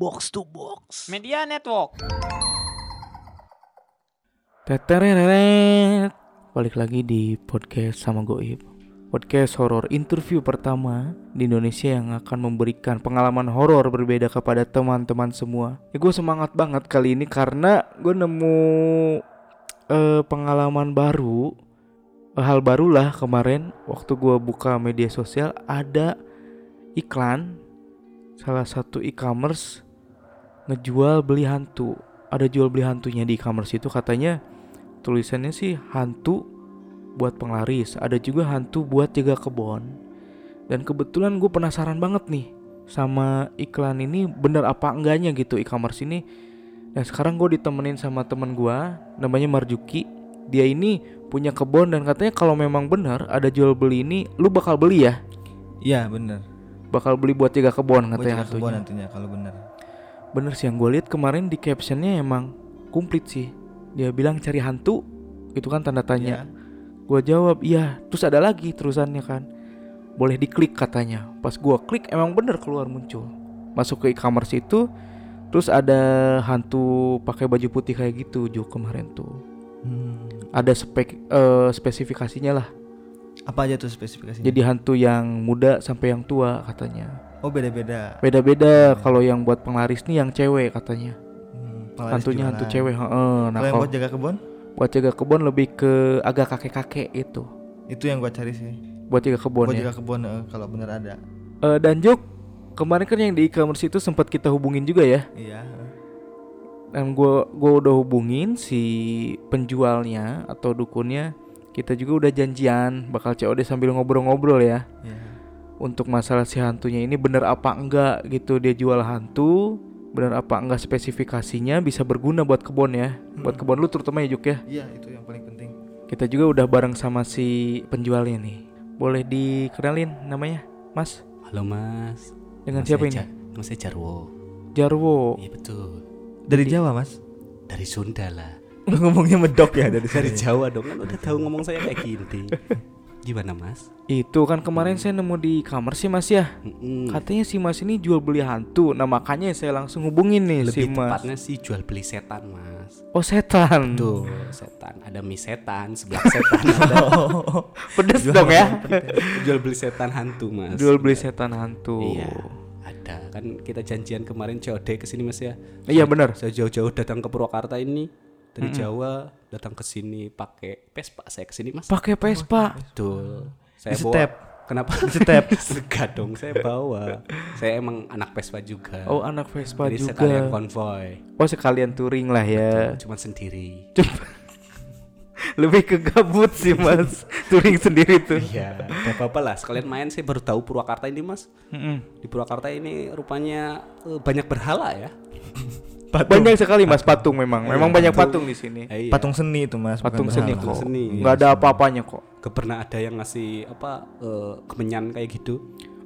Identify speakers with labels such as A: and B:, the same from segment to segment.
A: Box to Box.
B: Media Network.
A: Tetereret. Balik lagi di podcast sama Goib. Podcast horor interview pertama di Indonesia yang akan memberikan pengalaman horor berbeda kepada teman-teman semua. Ya gue semangat banget kali ini karena gue nemu eh, pengalaman baru, eh, hal barulah kemarin waktu gue buka media sosial ada iklan salah satu e-commerce ngejual beli hantu. Ada jual beli hantunya di e-commerce itu katanya tulisannya sih hantu buat penglaris, ada juga hantu buat jaga kebun. Dan kebetulan gue penasaran banget nih sama iklan ini bener apa enggaknya gitu e-commerce ini. Dan sekarang gue ditemenin sama temen gue namanya Marjuki. Dia ini punya kebun dan katanya kalau memang benar ada jual beli ini, lu bakal beli ya?
C: Iya bener
A: Bakal beli buat jaga kebun
C: Buat
A: katanya
C: jaga kebun
A: hantunya.
C: nantinya kalau bener
A: Bener sih yang gue lihat kemarin di captionnya emang komplit sih. Dia bilang cari hantu, itu kan tanda tanya.
C: Iya.
A: Gua jawab iya, terus ada lagi terusannya kan. Boleh diklik katanya. Pas gua klik emang bener keluar muncul. Masuk ke e-commerce itu, terus ada hantu pakai baju putih kayak gitu Jo kemarin tuh.
C: Hmm.
A: Ada spek eh, spesifikasinya lah.
C: Apa aja tuh spesifikasinya?
A: Jadi hantu yang muda sampai yang tua katanya.
C: Oh beda-beda
A: Beda-beda kalau yang buat penglaris nih yang cewek katanya.
C: hmm,
A: Hantunya hantu cewek, heeh. Nah,
C: Kalau yang buat jaga kebun
A: buat jaga kebun lebih ke agak kakek-kakek itu.
C: Itu yang gua cari sih
A: Buat jaga kebun
C: Buat
A: ya.
C: jaga kebun eh, kalau bener ada
A: Eh, dan Juk, kemarin kan yang di e-commerce itu sempat kita hubungin juga ya.
C: Iya
A: Dan gua gua udah hubungin si penjualnya atau dukunnya. Kita juga udah janjian bakal COD sambil ngobrol-ngobrol ya.
C: Iya
A: Untuk masalah si hantunya ini bener apa enggak gitu dia jual hantu, bener apa enggak spesifikasinya bisa berguna buat kebun ya. Buat kebun lu terutama ya Juk ya.
C: Iya itu yang paling penting
A: Kita juga udah bareng sama si penjualnya nih. Boleh dikenalin namanya, Mas?
B: Halo Mas.
A: Dengan
B: Nama
A: siapa
B: saya
A: ini?
B: Nama saya Jarwo.
A: Jarwo.
B: Iya betul.
C: Dari Jawa mas
B: Dari Sunda lah.
C: Ngomongnya medok ya dari
B: Dari
C: dari
B: Jawa dong kan udah tahu ngomong saya kayak gini. Gimana Mas?
A: Itu kan kemarin saya nemu di kamar sih Mas ya.
B: Mm-mm.
A: Katanya si Mas ini jual beli hantu. Nah makanya saya langsung hubungin nih si
B: Lebih
A: Mas.
B: tepatnya sih jual beli setan Mas.
A: Oh setan.
B: Tuh setan. Ada mie setan, sebelah setan ada.
A: Pedes dong ya.
B: jual beli setan hantu Mas.
A: jual beli setan hantu.
B: Iya. Ada kan kita janjian kemarin COD ke sini Mas ya.
A: Iya benar.
B: Saya jauh-jauh datang ke Purwakarta ini dari Jawa datang ke sini pakai Vespa saya ke sini Mas.
A: Pakai Vespa.
B: Betul. Saya
C: Di
B: bawa
C: step.
B: Kenapa?
C: step.
B: Enggak dong, saya bawa. saya emang anak Vespa juga.
A: Oh anak Vespa
B: Jadi
A: juga.
B: sekalian konvoy.
A: Oh sekalian touring lah ya.
B: Cuma sendiri.
A: Lebih ke gabut sih Mas. touring sendiri tuh.
B: Iya, enggak apa-apa lah. Sekalian main saya baru tahu Purwakarta ini, Mas.
A: Mm-mm.
B: Di Purwakarta ini rupanya eh, banyak berhala ya.
A: Banyak sekali Mas patung memang. Memang banyak patung di sini.
B: Eh, iya.
C: Patung seni itu mas bukan
A: Patung seni
C: berhala.
A: kok.
B: seni.
A: Nggak ada apa-apanya kok.
B: Ke- pernah ada yang ngasih apa eh, kemenyan kayak gitu?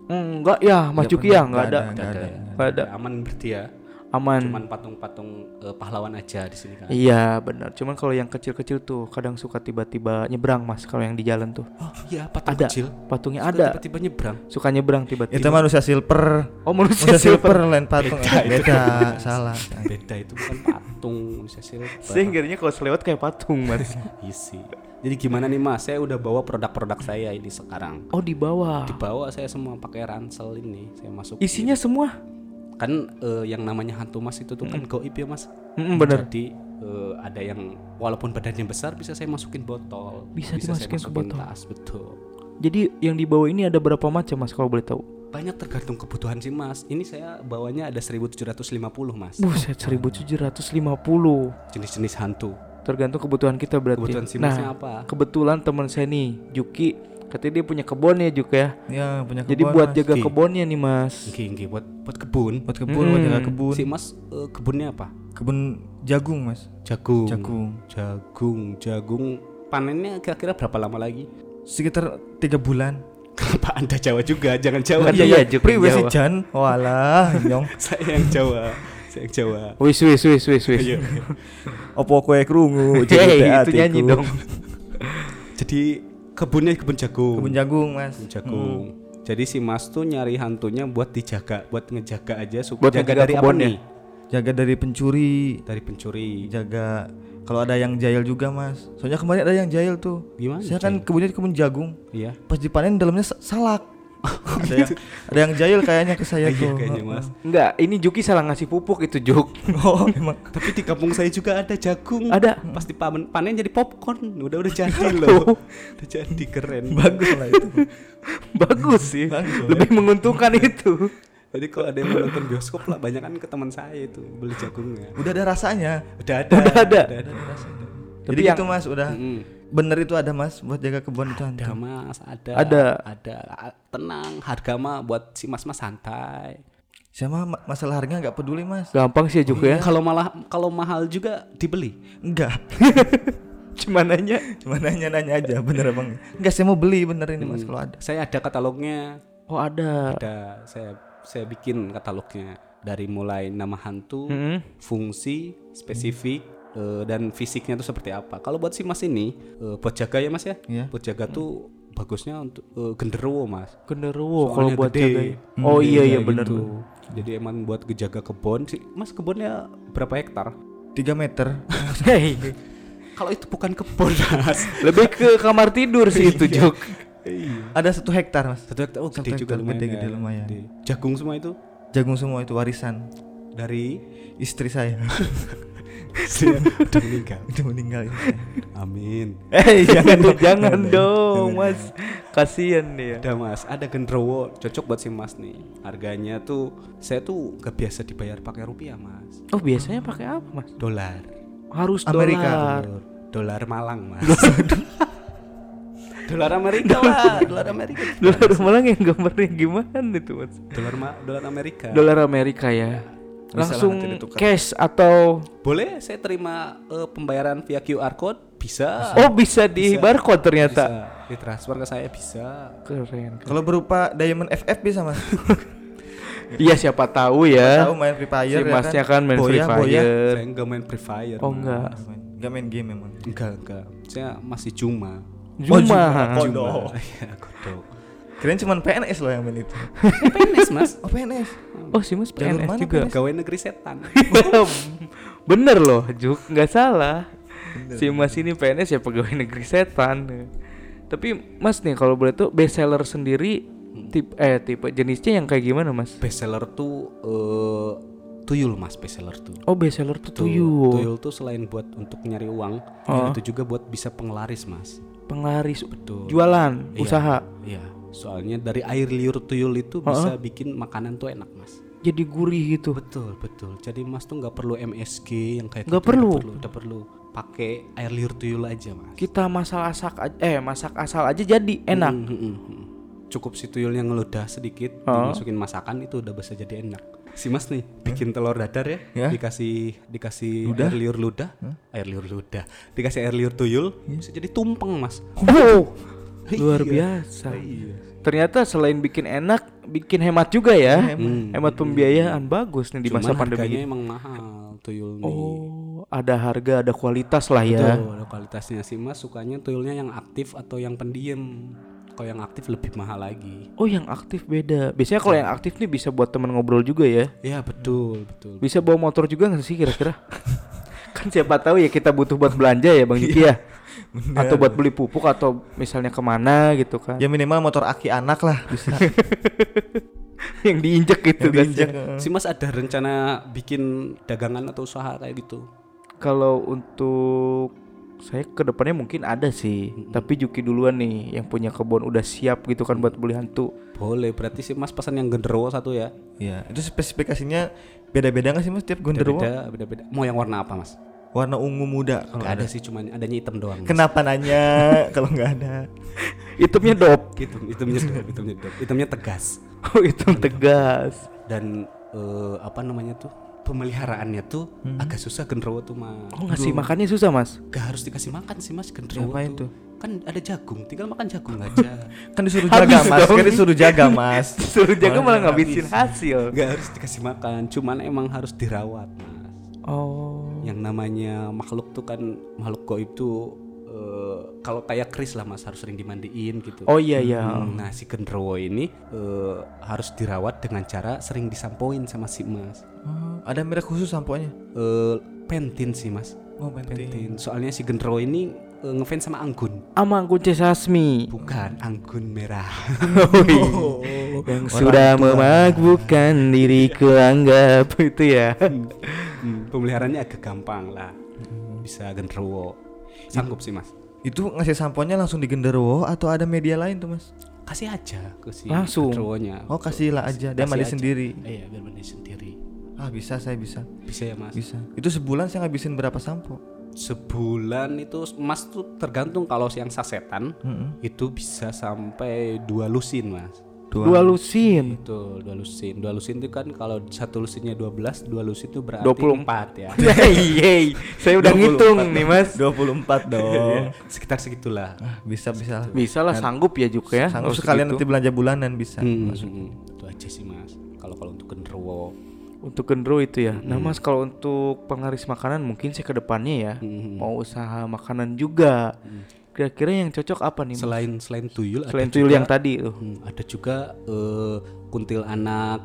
A: Enggak ya Mas Juki ya enggak ada.
C: Nggak ada.
A: Nggak ada.
B: Aman berarti ya.
A: Aman.
B: Cuman patung-patung eh, pahlawan aja di sini kan.
A: Iya benar. Cuman kalau yang kecil-kecil tuh kadang suka tiba-tiba nyebrang mas. Kalau yang di jalan tuh
B: Oh iya, patung
A: ada.
B: kecil.
A: Patungnya
B: Suka
A: ada.
B: Tiba-tiba nyebrang.
A: Suka nyebrang tiba-tiba.
C: Itu manusia silver
A: oh manusia
C: Manusia
A: silver.
C: silver lain patung
B: Beda itu.
C: Beda salah
B: Beda itu bukan patung manusia silver.
A: Saya ngirinya kalau selewat kayak patung mas.
B: Isi. Jadi gimana nih Mas? Saya udah bawa produk-produk saya ini sekarang.
A: oh di bawah.
B: Dibawa saya semua pakai ransel ini. Saya masuk.
A: Isinya semua.
B: Kan eh, yang namanya hantu Mas itu tuh kan goib ya Mas.
A: Mm, bener.
B: Jadi eh, ada yang walaupun badannya besar bisa saya masukin botol.
A: Bisa
B: saya
A: dimasukin ke botol.
B: tas, betul.
A: Jadi yang di bawah ini ada berapa macam mas kalau boleh tahu?
B: Banyak tergantung kebutuhan sih Mas. Ini saya bawanya ada 1750 Mas.
A: Buset 1750
B: Jenis-jenis hantu.
A: Tergantung kebutuhan kita berarti.
B: Kebutuhan si
A: nah,
B: apa?
A: kebetulan teman saya nih Juki katanya dia punya kebun ya Juk ya.
C: Ya punya kebun
A: Jadi buat
C: mas.
A: jaga kebunnya nih mas.
B: Oke, oke buat buat kebun.
C: Buat kebun buat jaga
A: Hmm.
C: kebun
B: Si Mas eh, kebunnya apa?
C: Kebun jagung mas
B: Jagung.
C: Jagung
B: Jagung, jagung. Panennya kira-kira berapa lama lagi?
C: Sekitar tiga bulan
B: Kenapa Anda Jawa juga? Jangan Jawa.
A: Iya, iya, Juk,
C: Priwe
A: Jawa.
C: si Jan Walah nyong
B: Saya yang Jawa. Saya yang Jawa.
A: Wis wis wis wis wis.
B: Iya.
C: Opo kue krungu
A: Hei,
C: jadi
A: itu nyanyi dong.
B: Jadi kebunnya kebun jagung.
C: Kebun jagung mas
B: Kebun jagung. Jadi si Mas tuh nyari hantunya buat dijaga, buat ngejaga aja supaya
A: Buat
B: jaga dari apa nih?
C: Jaga dari pencuri,
B: Dari pencuri.
C: jaga kalau ada yang jahil juga mas. Soalnya kemarin ada yang jahil tuh.
B: Gimana?
C: Saya kan kebunnya kebun jagung.
B: Iya.
C: Pas dipanen dalamnya sa- salak. Ada yang ada yang jahil kayaknya ke saya
B: Iya
C: tuh.
B: kayaknya Mas.
A: Enggak, ini Juki salah ngasih pupuk itu Juk.
C: Oh emang.
B: Tapi di kampung saya juga ada jagung.
A: Ada.
B: Pas dipanen panen jadi popcorn. Udah udah jadi loh. udah jadi keren.
C: Bagus lah itu.
A: Bagus sih.
C: Bagus
A: Lebih menguntungkan itu.
B: Jadi kalau ada yang mau nonton bioskop lah, banyak kan ke teman saya itu beli jagungnya.
C: Udah ada rasanya.
B: Udah ada.
A: Udah ada.
B: Udah ada.
C: rasanya.
A: Tapi
C: Jadi
A: yang-
C: gitu mas udah
B: Mm.
C: Bener itu ada mas buat jaga kebun itu hantu.
B: Ada mas, ada.
A: Ada.
B: Ada. Tenang, harga mah buat si mas-mas santai.
C: Saya mah ma- masalah harga nggak peduli mas.
A: Gampang sih Juk ya.
B: Kalau malah kalau mahal juga dibeli.
C: Enggak.
A: Cuma nanya.
C: Cuma nanya-nanya aja bener bang. Enggak saya mau beli bener ini mas kalau ada.
B: Saya ada katalognya.
A: Oh ada.
B: Ada. Saya saya bikin katalognya dari mulai nama hantu,
A: Mm-mm.
B: fungsi, spesifik, eh, dan fisiknya tuh seperti apa. Kalau buat si Mas ini, eh, buat jaga ya Mas ya.
C: Iya.
B: Buat jaga tuh bagusnya untuk eh, genderuwo Mas.
A: Genderuwo kalau buat
B: gede.
A: jaga. Oh
B: Gede
A: iya iya
B: kayak
A: bener.
B: gitu. Jadi emang buat ngejaga kebun sih. Mas kebunnya berapa hektar?
C: 3 meter.
A: Hei,
B: Kalau itu bukan kebun Mas.
A: lebih ke kamar tidur sih itu
B: iya.
C: ada satu hektar mas.
B: Satu hektar, oh
C: Satu
B: gede juga
C: hektar,
B: lumayan.
C: gede-gede
B: ya.
C: lumayan.
B: Gede. Jagung semua itu
C: Jagung semua itu warisan
B: dari
C: istri saya.
B: Udah meninggal.
C: Udah meninggal saya.
B: Amin.
A: Eh jangan jangan dong Mas. Kasian dia.
B: Ada mas, ada genderuwo cocok buat si mas nih. Harganya tuh saya tuh gak biasa dibayar pakai rupiah mas,
A: Oh biasanya pakai apa Mas?
B: dolar.
A: Harus
C: Amerika.
A: dolar.
B: Dolar Malang mas. dolar Amerika lah, dolar Amerika.
A: Dolar Malang yang gambarnya gimana itu Mas?
B: Dolar ma dolar Amerika.
A: Dolar Amerika ya. Langsung cash atau
B: Boleh saya terima eh, pembayaran via QR code? Bisa.
A: oh bisa di
B: Bisa.
A: barcode ternyata.
B: Bisa. Ditransfer ke saya bisa.
A: Keren.
C: Kalau berupa diamond FF bisa mas.
A: Iya siapa tahu ya.
C: Tahu main Free Fire
A: Si
C: ya
A: Masnya kan main
C: Boya,
A: Free
C: boya.
A: Fire.
B: Saya enggak main Free Fire.
A: Oh
B: Mas.
A: enggak.
C: Enggak main game memang.
B: Enggak, enggak. Saya masih cuma.
C: Oh,
A: Juma.
C: Juma. Kodok.
B: Iya, kodok.
C: Kirain cuma PNS loh yang main itu.
B: PNS mas.
C: Oh PNS.
A: Oh si Mas
C: Jalur
A: PNS
C: mana
A: juga.
B: Pegawai negeri setan.
A: Bener loh Juk nggak salah. Si Mas ini PNS ya pegawai negeri setan. Tapi Mas nih kalau boleh tuh best seller sendiri tipe eh tipe jenisnya yang kayak gimana Mas?
B: best seller tuh eh, tuyul mas best seller tuh
A: Oh best seller tuh
B: Tuh,
A: tuyul.
B: tuyul tuh selain buat untuk nyari uang
A: Oh.
B: itu juga buat bisa penglaris mas
A: Penglaris
B: betul
A: jualan
B: Iya,
A: usaha.
B: iya soalnya dari air liur tuyul itu bisa bikin makanan tuh enak mas.
A: Jadi gurih gitu.
B: betul betul. Jadi mas tuh nggak perlu MSG yang kayak
A: Nggak
B: gitu,
A: perlu.
B: udah perlu pakai air liur tuyul aja mas.
A: Kita masak asak aja, eh masak asal aja jadi enak.
B: Hmm, hmm, hmm, cukup si tuyulnya ngeludah sedikit
A: Oh.
B: dimasukin masakan itu udah bisa jadi enak. Si mas nih bikin telur dadar ya,
C: Ya.
B: dikasih dikasih air liur ludah. Air liur ludah. Dikasih air liur tuyul bisa jadi tumpeng mas.
A: Oh, luar
B: Iya.
A: biasa. Ternyata selain bikin enak, bikin hemat juga ya. Hemat pembiayaan bagus nih di masa
B: Cuman
A: pandemi
B: harganya
A: ini.
B: emang mahal tuyul nih
A: Oh, ada harga, ada kualitas lah ya.
B: Tuh, ada kualitasnya si mas sukanya tuyulnya yang aktif atau yang pendiam kalau yang aktif lebih mahal lagi
A: Oh, yang aktif beda. Biasanya kalau yang aktif nih bisa buat temen ngobrol juga ya.
B: ya betul betul
A: Bisa bawa motor juga nggak sih kira-kira? kan siapa tahu ya kita butuh buat belanja ya Bang Yuki ya. Atau buat beli pupuk atau misalnya ke mana gitu kan.
C: Ya minimal motor aki anak lah bisa.
A: yang diinjek gitu
C: Yang
A: kan.
C: diinjek.
B: si mas ada rencana bikin dagangan atau usaha kayak gitu
A: Kalau untuk saya ke depannya mungkin ada sih, tapi Juki duluan nih yang punya kebun udah siap gitu kan buat beli hantu.
B: boleh berarti si mas pesan yang genderuwo satu ya
C: Iya, itu spesifikasinya beda-beda nggak sih mas tiap genderuwo?
B: beda beda beda mau yang warna apa mas
C: Warna ungu muda kalau
B: Nggak ada sih cuman adanya hitam doang mas.
C: Kenapa nanya kalau nggak ada?
A: Hitamnya dop.
B: hitam hitamnya dop, hitamnya dop. hitamnya tegas
A: Oh, hitam tegas.
B: dan eh, apa namanya tuh pemeliharaannya tuh agak susah genderuwo tuh mas
A: Oh, ngasih makannya susah, Mas.
B: gak harus dikasih makan sih mas genderuwo tuh
C: tuh?
B: kan ada jagung tinggal makan jagung aja
C: Kan disuruh
A: Habis
C: jaga mas,
A: dong.
C: kan disuruh jaga mas.
A: Suruh jaga malah
B: nggak
A: ngabisin hasil.
B: nggak harus dikasih makan cuman emang harus dirawat mas
A: Oh.
B: Namanya makhluk tuh kan makhluk goib tuh eh, kalau kayak Chris lah mas harus sering dimandiin gitu.
A: Oh iya iya.
B: Hmm, Nah si genderuwo ini eh, harus dirawat dengan cara sering disampoin sama si mas.
C: Oh, ada merek khusus samponya?
B: Eh, pentin sih mas.
C: Oh,
B: Pentin. Soalnya si genderuwo ini eh, ngefans sama Anggun.
A: Amang kunci sasmi.
B: Bukan Anggun merah.
A: yang sudah memabukkan diriku anggap itu ya.
B: Hmm, pemeliharaannya agak gampang lah. Bisa genderuwo. Sanggup sih mas.
C: Itu ngasih samponya langsung di genderuwo atau ada media lain tuh mas?
B: Kasih aja ke si
A: Langsung.
B: genderuwonya.
C: Oh kasihlah aja, dia
B: Kasih
C: mandi
B: aja.
C: sendiri.
B: Iya biar mandi sendiri.
C: Ah bisa saya bisa,
B: Bisa ya mas.
C: bisa. Itu sebulan saya ngabisin berapa sampo?
B: Sebulan itu mas tuh tergantung kalau yang sasetan
C: Mm-mm.
B: itu bisa sampai dua lusin mas.
A: Dua lusin.
B: Itu dua lusin. Dua lusin itu kan kalau satu lusinnya 12, dua lusin itu berarti
A: 24.
B: 4 ya.
A: Yeay, saya udah ngitung nih mas.
C: 24 dong.
B: Sekitar segitulah.
C: Ah, bisa bisa.
A: Bisa lah sanggup ya juga ya.
C: Sanggup sekalian
A: segitu.
C: nanti belanja bulanan bisa.
B: Hmm, hmm, itu aja sih mas. Kalau kalau untuk genderuwo.
A: Untuk gendro itu ya. Nah mas kalau untuk penglaris makanan mungkin saya ke depannya ya
B: Hmm.
A: mau usaha makanan juga. Kira-kira yang cocok apa nih? Mas?
B: Selain selain tuyul,
A: Selain
B: ada
A: tuyul
B: juga-
A: yang tadi tuh.
B: Hmm, ada juga eh, kuntil anak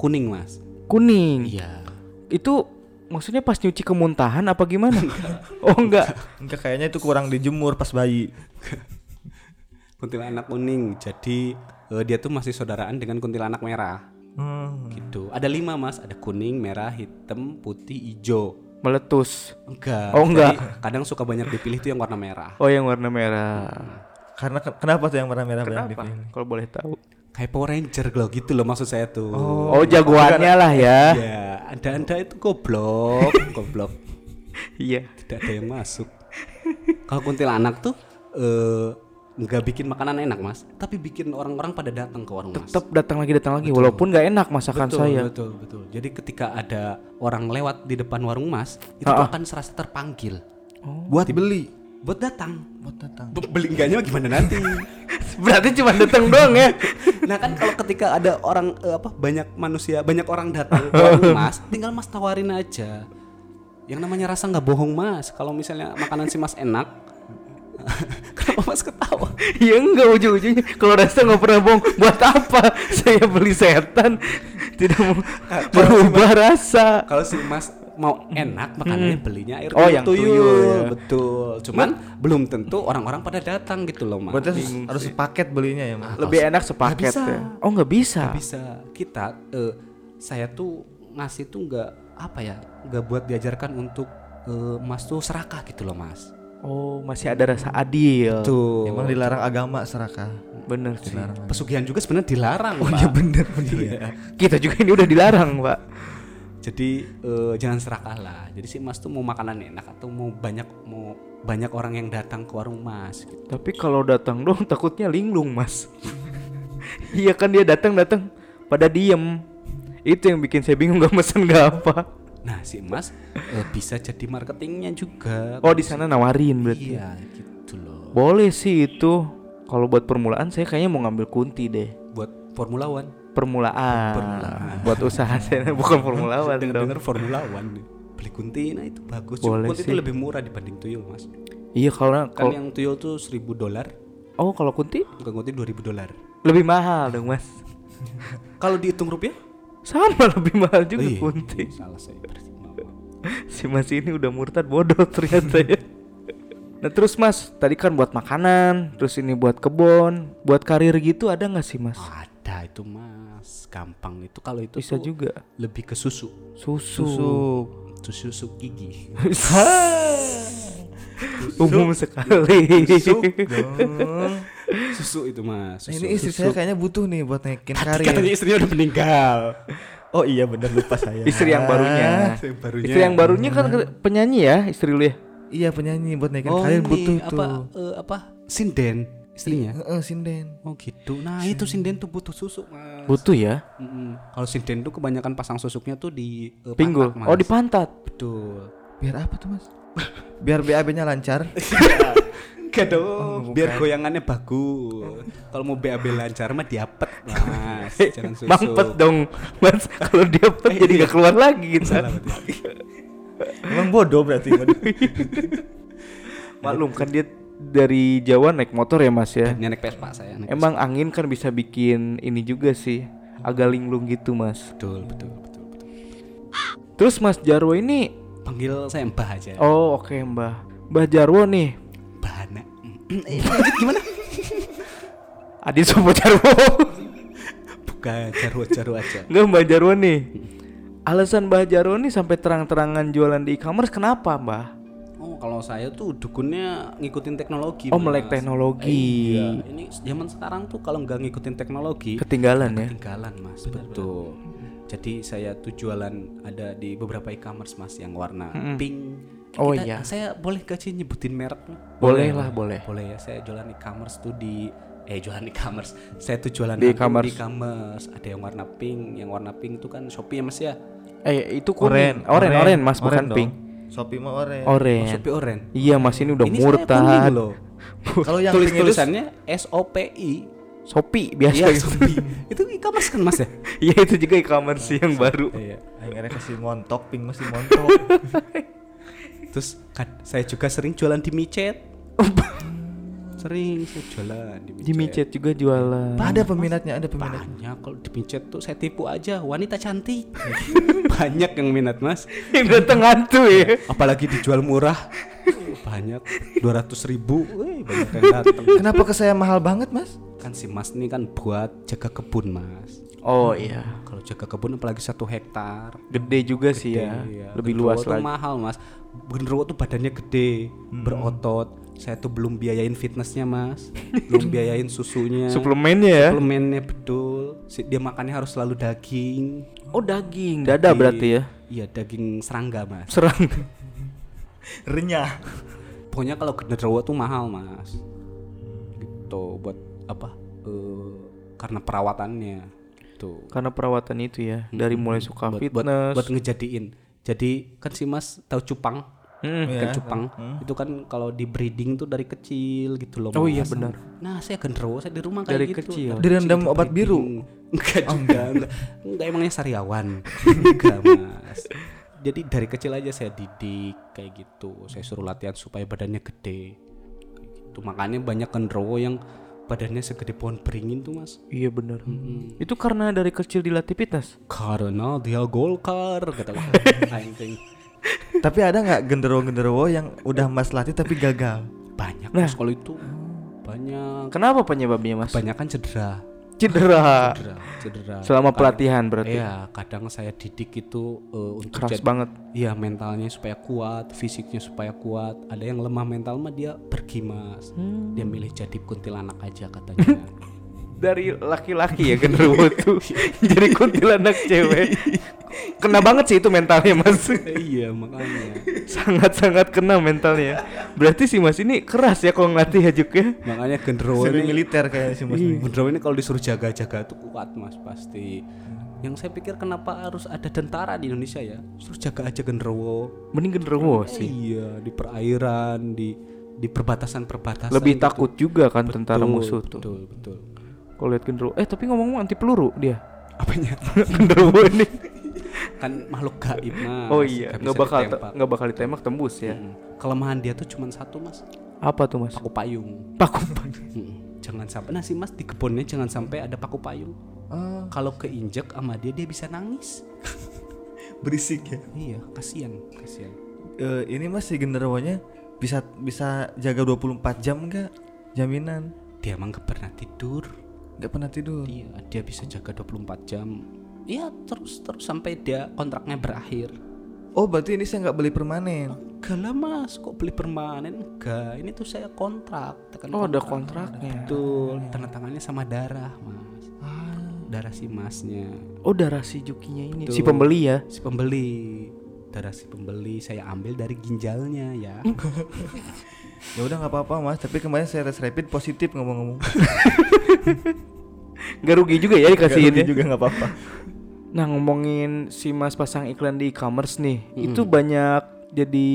B: kuning mas.
A: Kuning.
B: Iya.
A: Itu maksudnya pas nyuci kemuntahan apa gimana? oh enggak.
C: Enggak kayaknya itu kurang dijemur pas bayi.
B: Kuntilanak kuning. Jadi eh, dia tuh masih saudaraan dengan kuntilanak merah.
C: Hmm.
B: Gitu. Ada lima mas. Ada kuning, merah, hitam, putih, hijau.
A: Meletus.
B: Enggak.
A: Oh, enggak.
B: Jadi, kadang suka banyak dipilih tuh yang warna merah.
A: Oh yang warna merah.
C: Karena kenapa tuh yang warna merah banyak
A: Kenapa?
C: dipilih?
A: Kalau boleh tahu.
B: Kayak Power Ranger loh gitu loh maksud saya tuh.
A: Oh, jagoannya lah ya.
B: Ya, anda-anda itu goblok, goblok.
A: Iya.
B: Tidak ada yang masuk. Kalau kuntilanak tuh eh nggak bikin makanan enak mas, tapi bikin orang-orang pada datang ke warung mas.
A: Tetap datang lagi datang lagi walaupun nggak enak masakan
B: betul,
A: saya.
B: betul, betul. Jadi ketika ada orang lewat di depan warung mas, itu
A: Ah, ah.
B: akan serasa terpanggil
C: Buat beli.
B: buat datang.
C: Buat datang.
B: Be- Beli enggaknya gimana nanti?
A: Berarti cuma datang doang ya.
B: nah kan kalau ketika ada orang eh, apa banyak manusia, banyak orang datang ke warung mas, tinggal mas tawarin aja. Yang namanya rasa nggak bohong mas. Kalau misalnya makanan si mas enak, kenapa mas ketawa?
A: ya enggak ujung-ujungnya kalau rasa nggak pernah bohong buat apa saya beli setan tidak mau berubah rasa
B: Kalau si Mas mau enak makanannya belinya air
A: Oh,
B: tuyul
A: yang tuyul, ya.
B: betul. Cuman belum tentu orang-orang pada datang gitu loh Mas.
C: Berarti harus, harus sepaket belinya ya, Mas.
A: lebih enak sepaket
B: bisa.
A: ya oh nggak bisa
B: Nggak bisa kita eh, saya tuh ngasih tuh nggak apa ya nggak buat diajarkan untuk eh, Mas tuh serakah gitu loh Mas.
A: Oh masih ada rasa adil
B: Tuh.
C: Emang dilarang agama serakah.
A: bener sih
B: pesugihan juga sebenarnya dilarang.
C: Oh
B: Pak.
C: iya bener bener.
A: kita juga ini udah dilarang pak
B: Jadi eh, jangan serakah lah. Jadi si Mas tuh mau makanan enak atau mau banyak mau banyak orang yang datang ke warung Mas. Gitu.
A: tapi kalau datang dong takutnya linglung mas iya kan dia datang datang pada diem itu yang bikin saya bingung nggak mesen nggak apa
B: Nah si Mas eh, bisa jadi marketingnya juga.
A: oh di sana nawarin berarti
B: Iya gitu loh.
A: boleh sih itu kalau buat permulaan saya kayaknya mau ngambil kunti deh
B: Buat Formula One.
A: permulaan,
B: Permulaan.
A: buat usaha saya bukan formula one
B: Dengar
A: dong.
B: dengar Formula One. Beli kunti nah itu bagus.
A: Boleh
B: Cuma kunti
A: sih.
B: itu lebih murah dibanding tuyul Mas.
A: Iya kalau
B: Kan
A: kalau
B: yang tuyul tuh 1000 dolar,
A: oh kalau kunti
B: bukan kunti 2000 dolar.
A: lebih mahal dong mas.
B: Kalau dihitung rupiah?
A: Sama lebih mahal juga
B: Oh iya,
A: kunti.
B: Salah saya.
A: Si mas ini udah murtad bodoh ternyata ya. Nah terus mas, tadi kan buat makanan, terus ini buat kebun, buat karir gitu ada nggak sih mas?
B: Ada itu Mas, gampang itu kalau itu
A: Bisa
B: tuh
A: juga.
B: lebih ke susu.
A: Susu.
B: Susu susu gigi.
A: Umum sekali.
B: susu itu Mas.
C: Nah,
B: Susu.
C: ini istri saya kayaknya butuh nih buat naikin
B: Tadi katanya
C: karir.
B: istrinya udah meninggal.
C: Oh iya bener lupa saya.
A: Istri yang barunya.
B: Istri yang barunya.
A: Istri yang barunya kan ke- penyanyi ya istri lu ya.
C: Iya penyanyi buat naikin
B: Oh,
C: karir butuh
B: apa
C: tuh.
B: eh, apa? Sinden istrinya.
C: Heeh, sinden.
B: Oh gitu. Nah itu sinden tuh butuh susu mas.
A: Butuh ya.
B: Mm-mm. Kalau sinden tuh kebanyakan pasang susuknya tuh di eh,
A: Pinggul.
B: pantat, Mas.
A: Oh di pantat.
B: Betul.
C: Biar apa tuh mas? Biar BAB-nya lancar.
B: Gak dong. biar goyangannya bagus. Kalau mau BAB lancar mah diapet mas. Jangan susu.
A: Mampet dong mas kalau dia pet jadi nggak keluar lagi gitu.
C: Emang bodoh berarti.
A: maklum kan dia dari Jawa naik motor ya mas ya.
B: Naik Vespa saya. Naik
A: Emang angin kan bisa bikin ini juga sih agak linglung gitu mas.
B: betul, betul, betul, betul.
A: Terus Mas Jarwo ini,
B: Panggil saya Mbah aja.
A: oh oke Mbah, Mbah Jarwo nih,
B: lanjut gimana?
A: Adit Sopo Jarwo,
B: Bukan jarwo-jarwo aja.
A: nggak Mbah Jarwo nih. Alasan Mbah Jarwo nih sampai terang-terangan jualan di e-commerce kenapa Mbah?
B: Oh, kalau saya tuh dukunnya ngikutin teknologi.
A: Oh
B: Mas.
A: melek teknologi,
B: Iya, ini zaman sekarang tuh kalau nggak ngikutin teknologi
A: ketinggalan ya.
B: ketinggalan mas betul jadi saya tuh jualan ada di beberapa e-commerce mas yang warna pink
A: Oh,
B: Kita-
A: iya.
B: saya boleh gak sih nyebutin merek
A: Boleh lah, boleh.
B: boleh ya saya jualan e-commerce tuh di eh jualan e-commerce saya tuh jualan
A: Di e-commerce.
B: di e-commerce ada yang warna pink yang warna pink itu kan shopee ya mas ya
A: Eh itu kuning, oren, oren, Mas bukan
C: dong.
A: pink,
C: Shopee mah oren.
B: oh,
A: oren.
B: shopee orange
A: Iya Mas ini udah
B: ini
A: murtad.
B: loh
C: Kalau yang
B: tulis tulisannya S O P I
A: Shopee biasa.
B: Iya, Shopee. itu e-commerce kan mas ya
A: Iya itu juga e-commerce yang baru.
B: iya
C: Aing ada kasih montok, pink masih montok.
B: Terus kad- saya juga sering jualan di micet. sering saya jualan di micet.
A: Di micet juga jualan.
C: ada peminatnya, ada peminat.
B: Banyak kalau di micet tuh saya tipu aja wanita cantik. Banyak yang minat mas.
A: yang datang hantu ya.
B: Apalagi dijual murah. Banyak 200 ribu. Wih, banyak yang datang.
C: Kenapa ke saya mahal banget, Mas?
B: Kan si mas ini kan buat jaga kebun mas.
A: Oh iya.
B: Kalau jaga kebun apalagi satu hektar.
A: Gede juga sih ya.
B: Iya.
A: Lebih
B: Genderuwo
A: luas lagi.
B: mahal mas Genderuwo tuh badannya gede berotot. Saya tuh belum biayain fitnessnya mas. Belum biayain susunya.
A: Suplemennya ya.
B: suplemennya betul. Dia makannya harus selalu daging.
A: Oh daging, dada berarti ya.
B: iya daging serangga mas.
A: Serang.
C: Renyah.
B: pokoknya kalau genderuwo tuh mahal mas. Gitu. Buat apa? Eh, karena perawatannya. Gitu.
A: Karena perawatan itu ya. Dari mulai suka
B: buat, buat,
A: fitness.
B: buat ngejadiin jadi kan si mas tahu cupang?
A: Mm,
B: Ikan cupang. Itu kan kalau di breeding tuh dari kecil gitu loh
A: Oh iya, benar.
B: nah saya genderuwo saya di rumah kayak
A: Dari
B: gitu.
A: kecil.
C: Direndam obat biru.
B: enggak juga enggak. enggak. Emangnya sariawan. Enggak mas. Jadi dari kecil aja saya didik kayak gitu. Saya suruh latihan supaya badannya gede. Kayak gitu. Makanya banyak genderuwo yang badannya segede pohon beringin tuh mas
A: Iya bener. Itu karena dari kecil dilatih fitness.
B: karena dia golkar kata.
C: Tapi ada nggak genderuwo-genderuwo yang udah Mas latih tapi gagal?
B: banyak
A: Nah.
B: mas kalau itu banyak
A: Kenapa penyebabnya mas?
B: kebanyakan cedera
A: Cedera.
B: cedera cedera
A: Selama
B: Kadang-
A: pelatihan berarti.
B: iya kadang saya didik itu eh, untuk
A: Keras
B: jadi-
A: banget.
B: iya mentalnya supaya kuat fisiknya supaya kuat ada yang lemah mental mah dia pergi mas
A: Hmm.
B: dia milih jadi kuntilanak aja katanya
A: Dari laki-laki ya genderuwo tuh jadi kuntilanak cewek. Kena banget sih itu mentalnya mas.
B: iya makanya
A: Sangat-sangat kena mentalnya. Berarti si mas ini keras ya kalau ngelatih ya Juk ya.
B: makanya genderuwo ini
C: militer kayak si Mas.
B: Iya, genderuwo ini kalau disuruh jaga-jaga tuh kuat mas pasti yang saya pikir kenapa harus ada tentara di Indonesia ya suruh jaga aja genderuwo
A: Mending genderuwo sih.
B: Iya, di perairan, di di perbatasan-perbatasan.
A: Lebih
B: gitu.
A: takut juga kan tentara
B: Betul,
A: musuh tuh.
B: Betul, betul.
A: Kalau lihat genderuwo. Eh tapi ngomong-ngomong anti peluru dia.
B: Apanya?
A: genderuwo ini.
B: kan makhluk gaib, Mas.
A: Oh iya,
B: Nggak
A: bakal nggak bakal ditembak tembus ya.
B: Mm. Kelemahan dia tuh cuma satu, Mas.
A: Apa tuh mas?
B: Paku payung.
A: Paku
B: Mm. Jangan sampai sih Mas di kebunnya jangan sampai ada paku payung.
C: Ah,
B: Kalau keinjek sama dia dia bisa nangis.
C: berisik ya.
B: Iya, kasihan, kasihan.
C: Eh, ini Mas si genderuwonya bisa bisa jaga 24 jam nggak? Jaminan.
B: Dia emang gak pernah tidur.
C: Nggak pernah tidur.
B: Iya, dia bisa jaga 24 jam. Iya, terus terus sampai dia kontraknya berakhir.
C: Oh berarti ini saya nggak beli permanen.
B: Enggak lah mas, kok beli permanen? Enggak, ini tuh saya kontrak tekan
A: Oh ada
B: kontrak.
A: kontraknya.
B: Betul, tanda tangannya sama darah mas Darah si masnya
A: Oh darah si Jukinya ini.
B: Betul.
A: Si pembeli ya.
B: Si pembeli Darah si pembeli saya ambil dari ginjalnya ya
C: Ya udah nggak apa-apa Mas. Tapi kemarin saya tes rapid positif ngomong-ngomong.
A: Gak rugi juga ya dikasihin
C: Nggak
A: ya.
C: juga nggak apa-apa.
A: Nah ngomongin si mas pasang iklan di e-commerce nih. Itu banyak jadi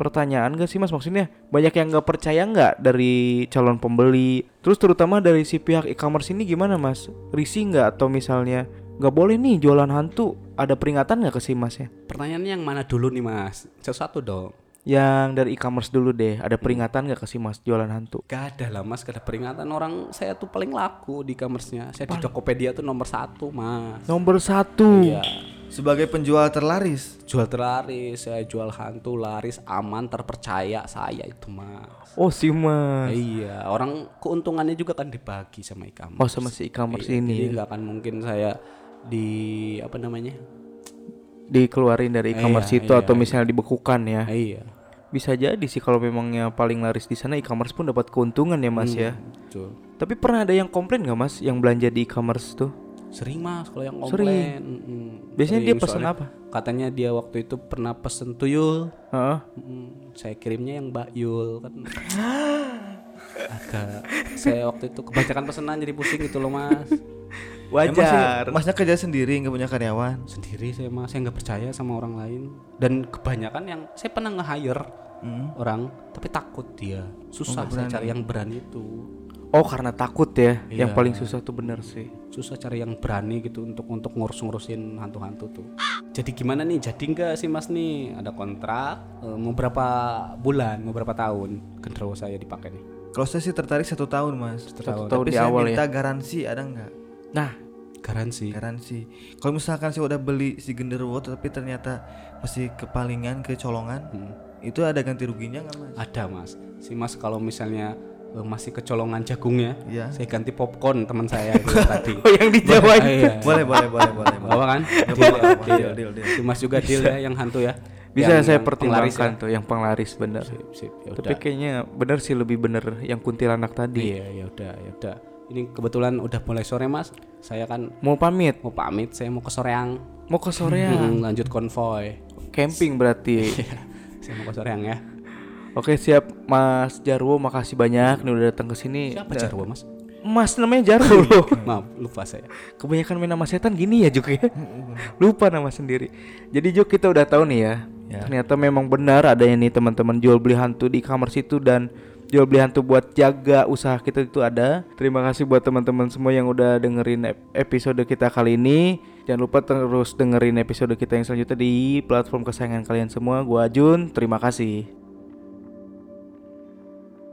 A: pertanyaan gak sih mas maksudnya banyak yang nggak percaya nggak dari calon pembeli terus terutama dari si pihak e-commerce ini gimana mas risih nggak atau misalnya nggak boleh nih jualan hantu ada peringatan nggak ke si mas ya
B: Pertanyaannya yang mana dulu nih mas? Satu-satu dong
A: Yang dari e-commerce dulu deh. Ada peringatan gak ke si Mas jualan hantu?
B: Gak ada lah mas, gak ada peringatan orang saya tuh paling laku di e-commerce-nya. Saya di Tokopedia tuh nomor satu mas.
A: Nomor satu.
B: Iya.
C: Sebagai penjual terlaris.
B: Jual terlaris, saya jual hantu laris, aman, terpercaya saya itu mas.
A: Oh si Mas.
B: Iya, orang keuntungannya juga kan dibagi sama e-commerce.
A: Oh sama si e-commerce
B: Iya,
A: ini.
B: Jadi nggak akan mungkin saya di apa namanya?
A: Dikeluarin dari e-commerce
B: Iya,
A: itu
B: iya,
A: atau
B: iya.
A: misalnya dibekukan ya.
B: Iya.
A: Bisa jadi sih kalau memangnya paling laris di sana e-commerce pun dapat keuntungan ya Mas ya.
B: Betul.
A: Tapi pernah ada yang komplain nggak Mas yang belanja di e-commerce tuh?
B: Sering mas kalau yang
A: Sering.
B: komplain. mm-mm.
A: Biasanya dia
B: Sering,
A: pesen
B: soalnya
A: apa?
B: Katanya dia waktu itu pernah pesen tuyul.
A: Heeh.
B: Mm, saya kirimnya yang Mbak Yul kan. Agak saya waktu itu kebanyakan pesanan jadi pusing gitu loh mas.
C: Emang sih, masnya kerja sendiri nggak punya karyawan.
B: Sendiri saya mas, saya nggak percaya sama orang lain. Dan kebanyakan yang saya pernah nge-hire
C: Hmm.
B: orang, tapi takut dia. Susah saya cari yang berani itu.
A: Oh karena takut ya. Yang
B: Iya.
A: paling susah tuh bener sih.
B: Susah cari yang berani gitu untuk untuk ngurus-ngurusin hantu-hantu tuh. Jadi gimana nih? Jadi enggak sih mas nih? Ada kontrak eh, mau berapa bulan, mau berapa tahun genderuwo saya dipakai nih?
C: Kalau saya sih tertarik satu tahun mas.
A: Satu
B: tahun.
A: tahun
C: Tapi
A: di
C: saya
A: awal
C: minta
A: ya.
C: garansi ada nggak?
A: Nah
B: Garansi.
C: Garansi. Kalau misalkan saya udah beli si genderuwo tapi ternyata masih kepalingan kecolongan,
B: Hmm.
C: itu ada ganti ruginya nggak mas?
B: Ada mas. Si mas kalau misalnya eh, masih kecolongan jagungnya,
C: Iya.
B: saya ganti popcorn teman saya itu tadi.
A: Oh yang di Jawa
B: Ah, iya.
C: boleh boleh boleh boleh. boleh.
B: Bawa kan?
C: Ya,
B: Deal,
C: boleh,
B: ya,
C: boleh.
B: deal.
C: Deal, deal.
B: Si mas juga deal ya yang hantu ya.
A: bisa
B: Yang-
A: saya
B: yang
A: pertimbangkan
B: ya.
A: tuh yang penglaris bener.
B: Sip, sip. Ya
A: Tapi kayaknya bener sih lebih bener yang kuntilanak tadi.
B: Iya, ya udah, ya udah. Ini kebetulan udah mulai sore mas. Saya kan
A: Mau pamit,
B: mau pamit. Saya mau ke Soreang.
A: mau ke sorean,
B: Hmm, lanjut konvoy.
A: camping berarti.
B: saya mau ke Soreang ya.
A: Oke siap Mas Jarwo, makasih banyak nih udah datang ke sini.
B: Siapa
A: Nah,
B: Jarwo mas?
A: Mas namanya Jarwo.
B: Maaf, lupa saya.
A: Kebanyakan main nama setan gini ya Juk ya. Lupa nama sendiri. Jadi Juk kita udah tahu nih ya.
C: Ya.
A: Ternyata memang benar adanya nih teman-teman jual beli hantu di kamar situ dan jual beli hantu buat jaga usaha kita itu ada. Terima kasih buat teman-teman semua yang udah dengerin ep- episode kita kali ini. Jangan lupa terus dengerin episode kita yang selanjutnya di platform kesayangan kalian semua. Gua Jun, terima kasih.